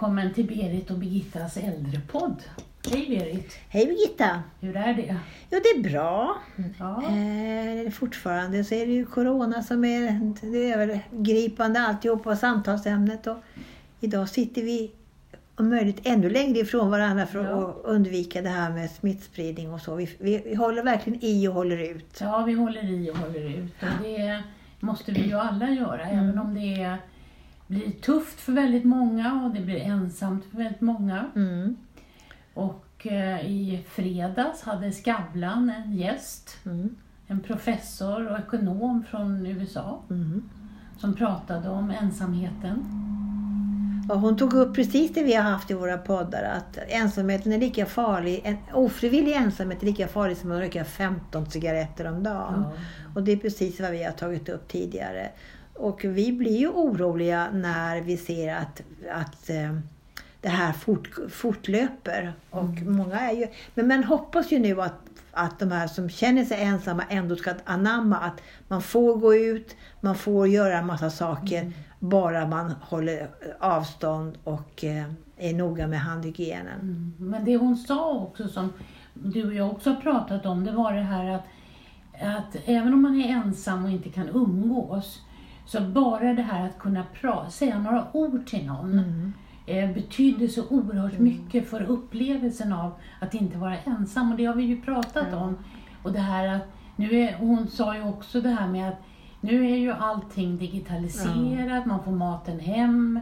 välkommen till Berit och Birgittas äldrepodd. Hej Berit! Hej Birgitta! Hur är det? Jo, det är bra. Ja, Eh, fortfarande så är det ju Corona som är det övergripande alltihop och samtalsämnet. Och idag sitter vi om möjligt ännu längre ifrån varandra för Ja. att undvika det här med smittspridning och så. Vi, vi, vi håller verkligen i och håller ut. ja, vi håller i och håller ut. Och det måste vi ju alla göra, Mm. även om det är, blir tufft för väldigt många och det blir ensamt för väldigt många. Mm. Och eh, i fredags hade Skavlan en gäst, Mm. en professor och ekonom från USA, Mm. som pratade om ensamheten. Och hon tog upp precis det vi har haft i våra poddar, att ensamheten är lika farlig, en ofrivillig ensamhet är lika farlig som att röka 15 cigaretter om dagen. Ja. Och det är precis vad vi har tagit upp tidigare. Och vi blir ju oroliga när vi ser att, att eh, det här fort, fortlöper. Och många är ju, men man hoppas ju nu att, att de här som känner sig ensamma ändå ska anamma att man får gå ut, man får göra en massa saker, bara man håller avstånd och eh, är noga med handhygienen. Mm. Men det hon sa också som du och jag också har pratat om, det var det här att, att även om man är ensam och inte kan umgås, så bara det här att kunna pra- säga några ord till någon Mm. eh, betydde så oerhört mycket för upplevelsen av att inte vara ensam. Och det har vi ju pratat Ja. om. Och det här att, nu är, hon sa ju också det här med att nu är ju allting digitaliserat, man får maten hem,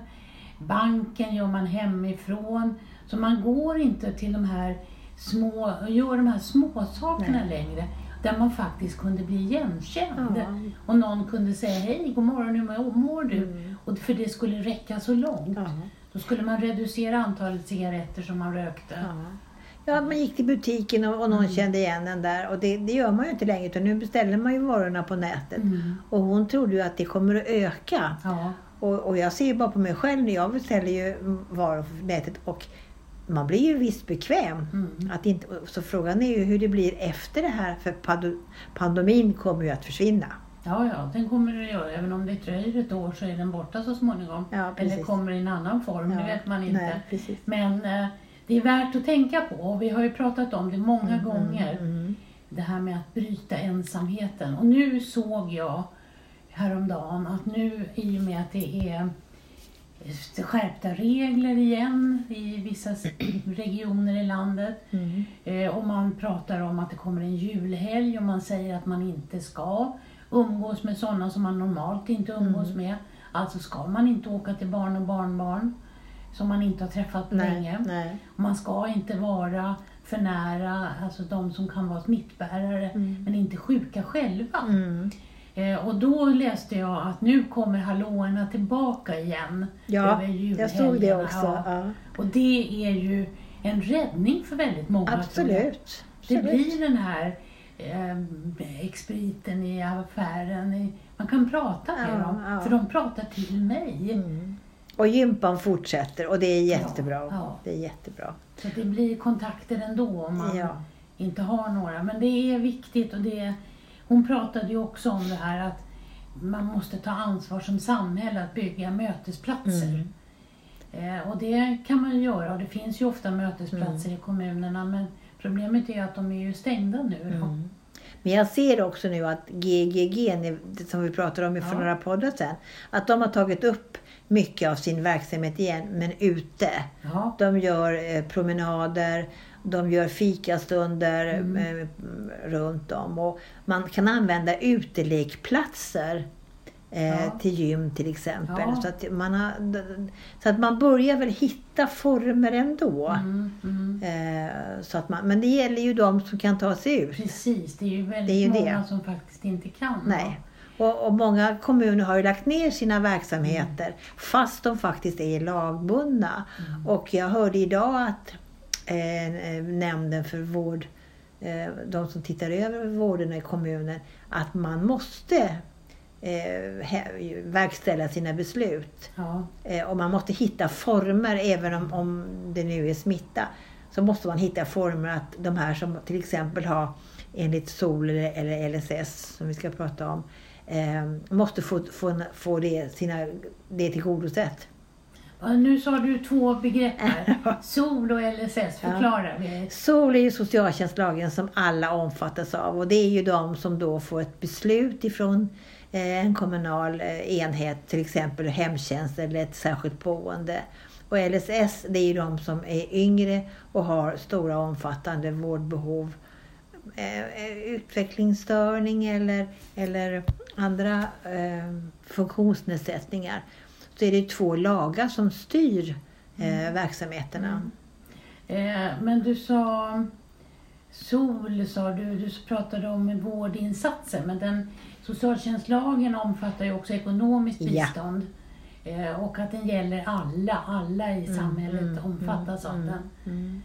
banken gör man hemifrån. Så man går inte till de här små, gör de här små sakerna längre. Där man faktiskt kunde bli igenkänd. Ja. Och någon kunde säga hej, god morgon, hur mår- du? Mm. Och för det skulle räcka så långt. Ja. Då skulle man reducera antalet cigaretter som man rökte. Ja. Ja, man gick till butiken och, och någon Mm. kände igen en där. Och det, det gör man ju inte längre utan nu beställer man ju varorna på nätet. Mm. Och hon trodde ju att det kommer att öka. Ja. Och, och jag ser ju bara på mig själv när jag beställer ju varor på nätet och man blir ju visst bekväm. Mm. Att inte, så frågan är ju hur det blir efter det här för pandemin kommer ju att försvinna. ja, ja, den kommer det att göra. Även om det dröjer ett år så är den borta så småningom. Ja, Eller kommer i en annan form, det Ja, vet man inte. Nej, precis. Men eh, det är värt att tänka på och vi har ju pratat om det många gånger. Mm. Det här med att bryta ensamheten. Och nu såg jag häromdagen att nu i och med att det är skärpta regler igen i vissa regioner i landet Mm. eh, och man pratar om att det kommer en julhelg och man säger att man inte ska umgås med sådana som man normalt inte umgås med. Alltså ska man inte åka till barn och barnbarn som man inte har träffat på länge. Nej, nej. Man ska inte vara för nära alltså de som kan vara smittbärare men inte sjuka själva. Mm. Eh, och då läste jag att nu kommer hallåorna tillbaka igen. Ja, över jag såg det också. Ja. Och det är ju en räddning för väldigt många. Absolut. Det blir den här eh, expediten i affären. i- Man kan prata med Ja, dem, ja. för de pratar till mig. Mm. Och gympan fortsätter och det är jättebra. ja. Det är jättebra. Så det blir kontakter ändå om man inte har några. Men det är viktigt och det hon pratade ju också om det här att man måste ta ansvar som samhälle att bygga mötesplatser. Mm. Eh, och det kan man ju göra och det finns ju ofta mötesplatser Mm. i kommunerna men problemet är att de är ju stängda nu. Mm. Men jag ser också nu att GGG, som vi pratade om för Ja. några poddar sedan, att de har tagit upp mycket av sin verksamhet igen, men ute. Ja. De gör eh, promenader, de gör fikastunder Mm. eh, runt om. Och man kan använda utelekplatser eh, Ja. till gym till exempel. Ja. Så, att man har, så att man börjar väl hitta former ändå. Mm, mm. Eh, så att man, men det gäller ju de som kan ta sig ut. Precis, det är ju väldigt är ju många det. som faktiskt inte kan. Nej. Och, och många kommuner har ju lagt ner sina verksamheter fast de faktiskt är lagbundna. Mm. Och jag hörde idag att eh, nämnden för vård, eh, de som tittar över vården i kommunen, att man måste eh, verkställa sina beslut. Ja. Eh, och man måste hitta former, även om, om det nu är smitta, så måste man hitta former att de här som till exempel har enligt SOL eller, eller LSS, som vi ska prata om, eh, måste få, få, få det, sina, det tillgodosett. Ja, Nu sa du två begrepp här. SOL och LSS. Förklara. det. SOL är ju socialtjänstlagen som alla omfattas av och det är ju de som då får ett beslut ifrån eh, en kommunal eh, enhet, till exempel hemtjänst eller ett särskilt boende. Och LSS, det är ju de som är yngre och har stora omfattande vårdbehov. Eh, utvecklingsstörning eller, eller andra eh, funktionsnedsättningar. Så är det två lagar som styr eh, verksamheterna. Eh, Men du sa SOL, sa du. Du pratade om vårdinsatser. Men den socialtjänstlagen omfattar ju också ekonomiskt Ja. bistånd. Eh, Och att den gäller alla. Alla i samhället mm, omfattas av mm, den. Mm.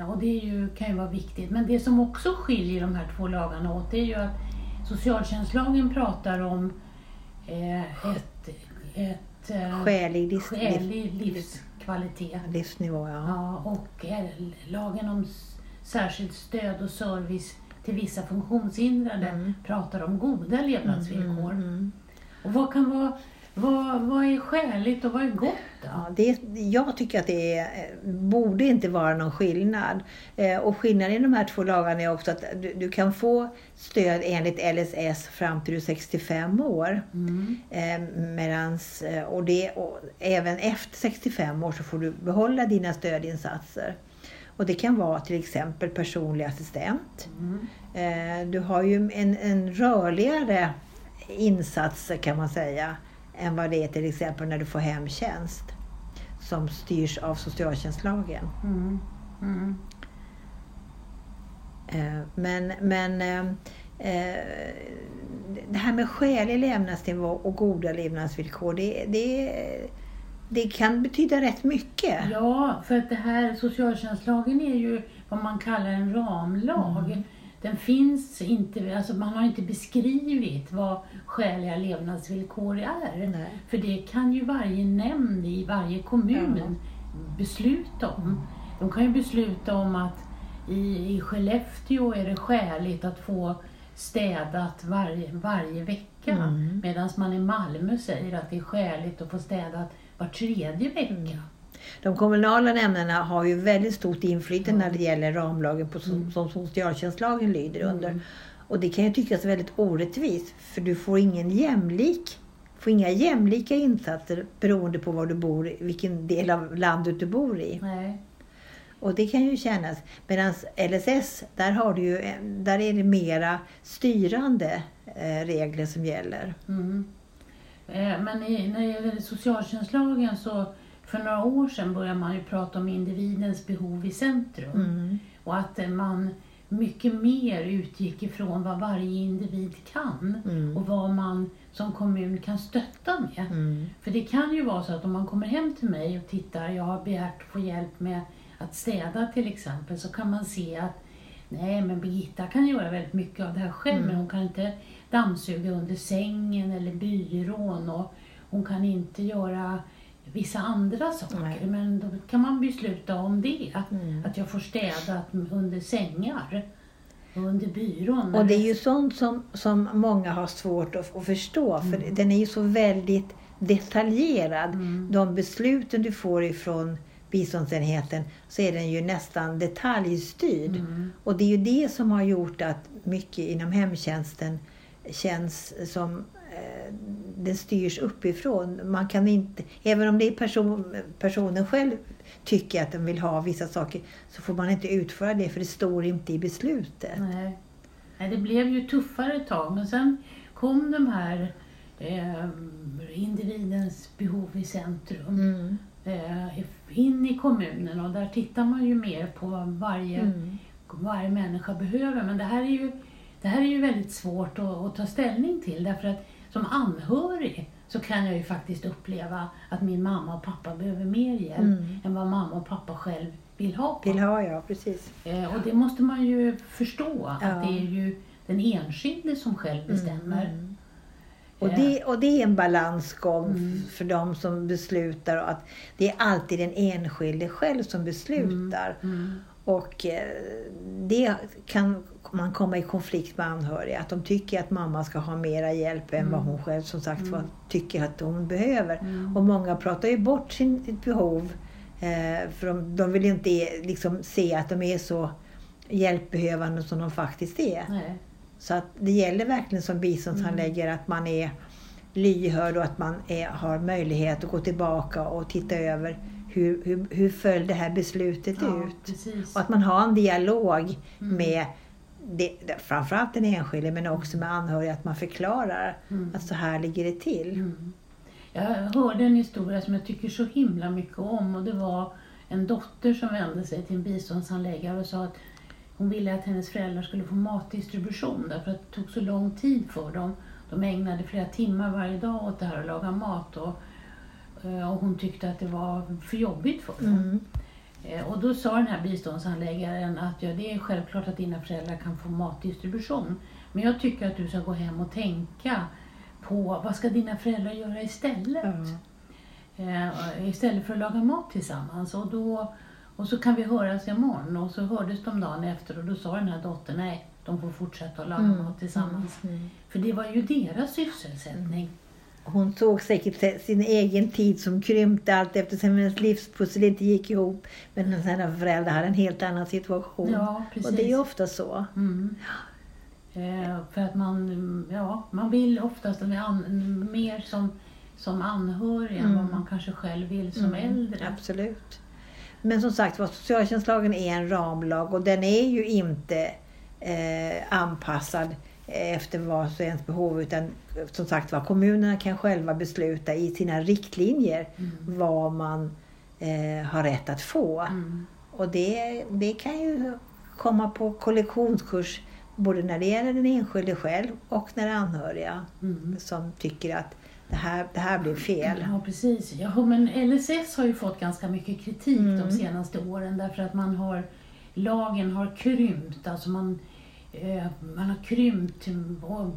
Eh, Och det är ju, kan ju vara viktigt. Men det som också skiljer de här två lagarna åt det är ju att socialtjänstlagen pratar om eh, ett, ett eh, Skälig livs, skälig livskvalitet. livsnivå, ja. Ja, och eh, lagen om särskilt stöd och service till vissa funktionshindrade Mm. pratar om goda levnadsvillkor. Mm. Och vad kan vara, vad, vad är skäligt och vad är gott då? Ja, det, jag tycker att det är, borde inte vara någon skillnad. Eh, och skillnaden i de här två lagarna är också att du, du kan få stöd enligt LSS fram till du är 65 år. Mm. Eh, medans, eh, och, det, och även efter 65 år så får du behålla dina stödinsatser. Och det kan vara till exempel personlig assistent. Mm. Eh, du har ju en, en rörligare insats kan man säga än vad det är till exempel när du får hemtjänst som styrs av socialtjänstlagen. Mm. Mm. Eh, Men, men eh, eh, det här med skälig levnadsnivå och goda levnadsvillkor, det, det, det kan betyda rätt mycket. Ja, för att det här socialtjänstlagen är ju vad man kallar en ramlag. Mm. Den finns inte, alltså man har inte beskrivit vad skäliga levnadsvillkor är. Nej. För det kan ju varje nämnd i varje kommun Ja. besluta om. De kan ju besluta om att i, i Skellefteå är det skäligt att få städat varje, varje vecka. Mm. Medan man i Malmö säger att det är skäligt att få städat var tredje vecka. Mm. De kommunala nämnderna har ju väldigt stort inflytande när det gäller ramlagen på, som, som socialtjänstlagen lyder under. Och det kan ju tyckas väldigt orättvist för du får ingen jämlik får inga jämlika insatser beroende på var du bor, i, vilken del av landet du bor i. Nej. Och det kan ju kännas. Medan LSS, där, har du ju, där är det mera styrande eh, regler som gäller. Mm. Eh, Men i, när det gäller socialtjänstlagen så för några år sedan började man ju prata om individens behov i centrum. Mm. Och att man mycket mer utgick ifrån vad varje individ kan Mm. och vad man som kommun kan stötta med. Mm. För det kan ju vara så att om man kommer hem till mig och tittar, jag har begärt att få hjälp med att städa till exempel, så kan man se att nej men Birgitta kan göra väldigt mycket av det här själv, Mm. men hon kan inte dammsuga under sängen eller byrån och hon kan inte göra vissa andra saker. Nej. Men då kan man besluta om det, Mm. att jag får städat under sängar och under byrån. Och det är ju sånt som, som många har svårt att, att förstå. För den är ju så väldigt detaljerad. Mm. De besluten du får ifrån biståndsenheten så är den ju nästan detaljstyrd. Mm. Och det är ju det som har gjort att mycket inom hemtjänsten känns som eh, det styrs uppifrån. Man kan inte, även om det är person, personen själv tycker att den vill ha vissa saker så får man inte utföra det för det står inte i beslutet. Nej. Nej, det blev ju tuffare ett tag men sen kom de här eh, individens behov i centrum Mm. eh, in i kommunen och där tittar man ju mer på vad varje, Mm. varje människa behöver. Men det här är ju, det här är ju väldigt svårt att, att ta ställning till därför att som anhörig så kan jag ju faktiskt uppleva att min mamma och pappa behöver mer hjälp Mm. än vad mamma och pappa själv vill ha. Vill ha, ja precis. Eh, och det måste man ju förstå, Ja. att det är ju den enskilde som själv bestämmer. Mm. Och Eh, det, och det är en balansgång Mm. för de som beslutar. Att det är alltid den enskilde själv som beslutar. Mm. Och eh, det kan man komma i konflikt med anhöriga. Att de tycker att mamma ska ha mera hjälp än vad hon själv som sagt var tycker att hon behöver. Och många pratar ju bort sitt behov. Eh, för de, de vill inte liksom, se att de är så hjälpbehövande som de faktiskt är. Nej. Så att det gäller verkligen som biståndshandläggare att man är lyhörd och att man är, har möjlighet att gå tillbaka och titta över hur, hur, hur föll det här beslutet Ja, ut. precis. Och att man har en dialog med det, framförallt den enskilde men också med anhöriga. Att man förklarar att så här ligger det till. Mm. Jag hörde en historia som jag tycker så himla mycket om och det var en dotter som vände sig till en biståndshandläggare och sa att hon ville att hennes föräldrar skulle få matdistribution därför att det tog så lång tid för dem. De ägnade flera timmar varje dag åt det här att laga mat och, och hon tyckte att det var för jobbigt för dem. Mm. Eh, Och då sa den här biståndshandläggaren att ja, det är självklart att dina föräldrar kan få matdistribution. Men jag tycker att du ska gå hem och tänka på vad ska dina föräldrar göra istället? Ja. Eh, istället för att laga mat tillsammans. Och, då, och så kan vi höras imorgon. Och så hördes de dagen efter och då sa den här dottern nej, de får fortsätta att laga Mm, mat tillsammans. mm. För det var ju deras sysselsättning. Hon såg säkert sin egen tid som krympte allt eftersom hennes livspussel inte gick ihop. Men hennes föräldrar hade en helt annan situation. Ja, precis. och det är ju ofta så. Mm. Eh, för att man, ja, man vill oftast an, mer som, som anhörig än vad man kanske själv vill som äldre. Mm. Absolut. Men som sagt var, socialtjänstlagen är en ramlag och den är ju inte eh, anpassad efter vars och ens behov utan som sagt var kommunerna kan själva besluta i sina riktlinjer vad man eh, har rätt att få. Mm. Och det, det kan ju komma på kollektionskurs både när det gäller den enskilde själv och när det är anhöriga Mm. som tycker att det här, det här blir fel. Ja, precis. Ja, men LSS har ju fått ganska mycket kritik de senaste åren därför att man har, lagen har krympt. Alltså man, eh, man har krympt och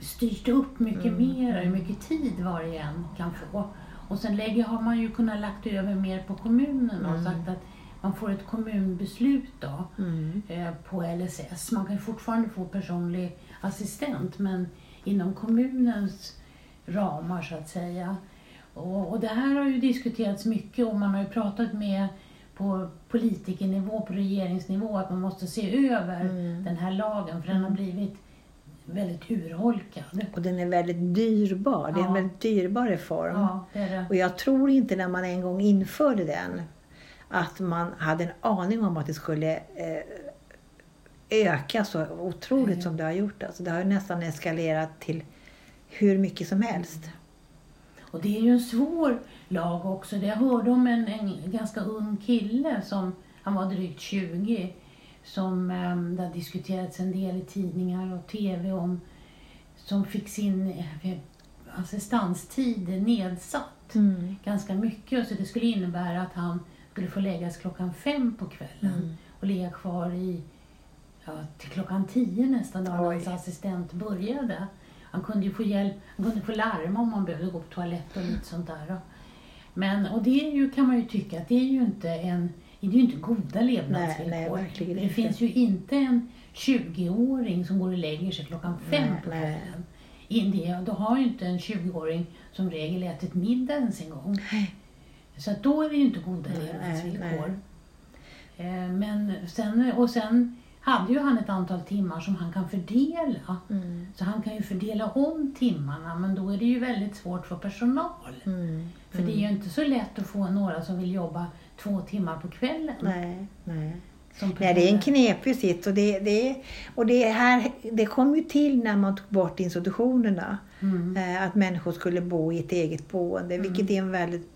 styrt upp mycket mer, hur mycket tid var och en kan få. Och sen lägger, har man ju kunnat lagt över mer på kommunen och sagt att man får ett kommunbeslut då Mm. eh, på LSS. Man kan fortfarande få personlig assistent men inom kommunens ramar så att säga. Och, och det här har ju diskuterats mycket och man har ju pratat med på politikernivå, på regeringsnivå att man måste se över den här lagen för den har blivit väldigt urholkad. Och den är väldigt dyrbar. Det är en väldigt dyrbar reform. Ja, det det. Och jag tror inte när man en gång införde den att man hade en aning om att det skulle eh, öka så otroligt som det har gjort. Alltså det har nästan eskalerat till hur mycket som helst. Och det är ju en svår lag också. Jag hörde om en, en ganska ung kille som, han var drygt 20, som eh, det har diskuterats en del i tidningar och TV om, som fick sin eh, assistanstid nedsatt Mm. ganska mycket. Så det skulle innebära att han skulle få läggas klockan fem på kvällen Mm. och ligga kvar i, ja, till klockan tio nästan Oj. hans assistent började. Han kunde ju få hjälp, han kunde få larma om man behövde gå på toalett och lite sånt där. Men, och det är ju, kan man ju tycka att det är ju inte en det är ju inte goda levnadsvillkor. Nej, nej, det inte. finns ju inte en 20-åring som går och lägger sig klockan fem Nej, på kvällen. Då har ju inte en 20-åring som regel ätit middag ens en gång. Så att då är det ju inte goda levnadsvillkor. Eh, Men sen, och sen hade ju han ett antal timmar som han kan fördela. Mm. Så han kan ju fördela om timmarna men då är det ju väldigt svårt för personal. Mm. För det är ju inte så lätt att få några som vill jobba två timmar på kvällen. Nej, nej. Nej, det är en knepig sitt och det, det, och det, här, det kom ju till när man tog bort institutionerna. Mm. Eh, Att människor skulle bo i ett eget boende, vilket är en väldigt...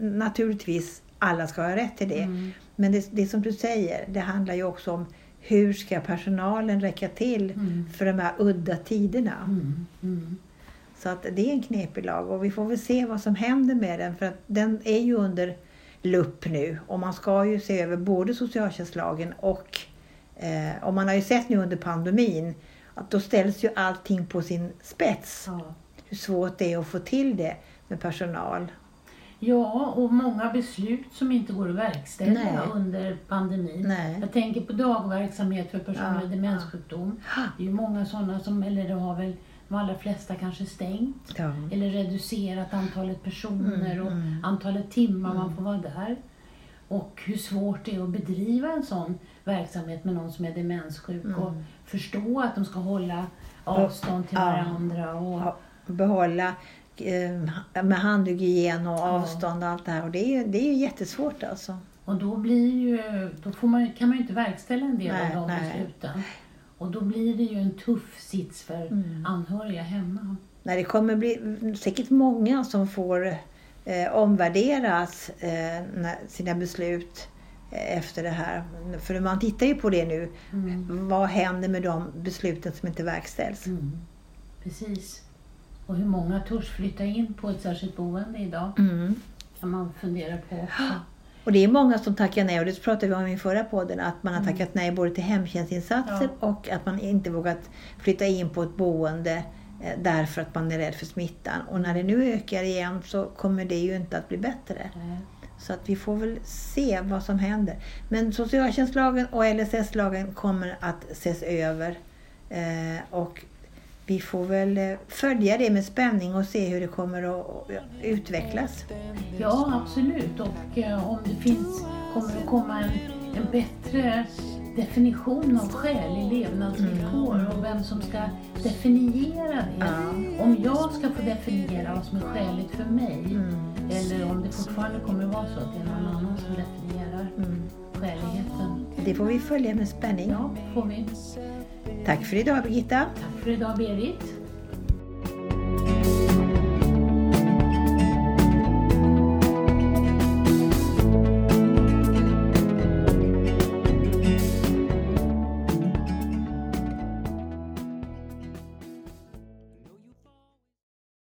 Naturligtvis, alla ska ha rätt till det. Mm. Men det, det som du säger, det handlar ju också om hur ska personalen räcka till Mm. för de här udda tiderna. Mm. Mm. Så att det är en knepig lag och vi får väl se vad som händer med den för att den är ju under lupp nu och man ska ju se över både socialtjänstlagen och eh, och man har ju sett nu under pandemin att då ställs ju allting på sin spets. Ja. Hur svårt det är att få till det med personal. Ja, och många beslut som inte går att verkställa Nej. under pandemin. Nej. Jag tänker på dagverksamhet för personer med Ja, demenssjukdom. Det är ju många sådana som, eller det har väl de allra flesta kanske stängt. Ja. Eller reducerat antalet personer Mm, och mm. antalet timmar man får vara där. Och hur svårt det är att bedriva en sån verksamhet med någon som är demenssjuk och förstå att de ska hålla avstånd till Mm. Varandra. Och, behålla eh, med handhygien och avstånd och allt det här. Och det är ju, det är ju jättesvårt alltså. och då, blir ju, då får man, kan man ju inte verkställa en del Nej, av de nej. besluten. Och då blir det ju en tuff sits för Mm. anhöriga hemma. Nej, det kommer bli säkert många som får eh, omvärderas eh, sina beslut eh, efter det här. För man tittar ju på det nu. Mm. Vad händer med de besluten som inte verkställs? Mm. Precis. Och hur många törs flytta in på ett särskilt boende idag? Mm. kan man fundera på också. Och det är många som tackar nej och det pratade vi om i förra podden att man har tackat nej både till hemtjänstinsatser och att man inte vågat flytta in på ett boende eh, därför att man är rädd för smittan. Och när det nu ökar igen så kommer det ju inte att bli bättre. Nej. Så att vi får väl se vad som händer. Men socialtjänstlagen och LSS-lagen kommer att ses över. Eh, och vi får väl eh, följa det med spänning och se hur det kommer att utvecklas. Ja, absolut. Och eh, om det finns, kommer att komma en, en bättre definition av skälig levnadsvillkor och vem som ska definiera det. Ja. Om jag ska få definiera vad som är skäligt för mig Mm. eller om det fortfarande kommer att vara så att det är någon annan som definierar Mm. skäligheten. Det får vi följa med spänning. Ja, får vi. Tack för idag Birgitta. Tack för idag Berit.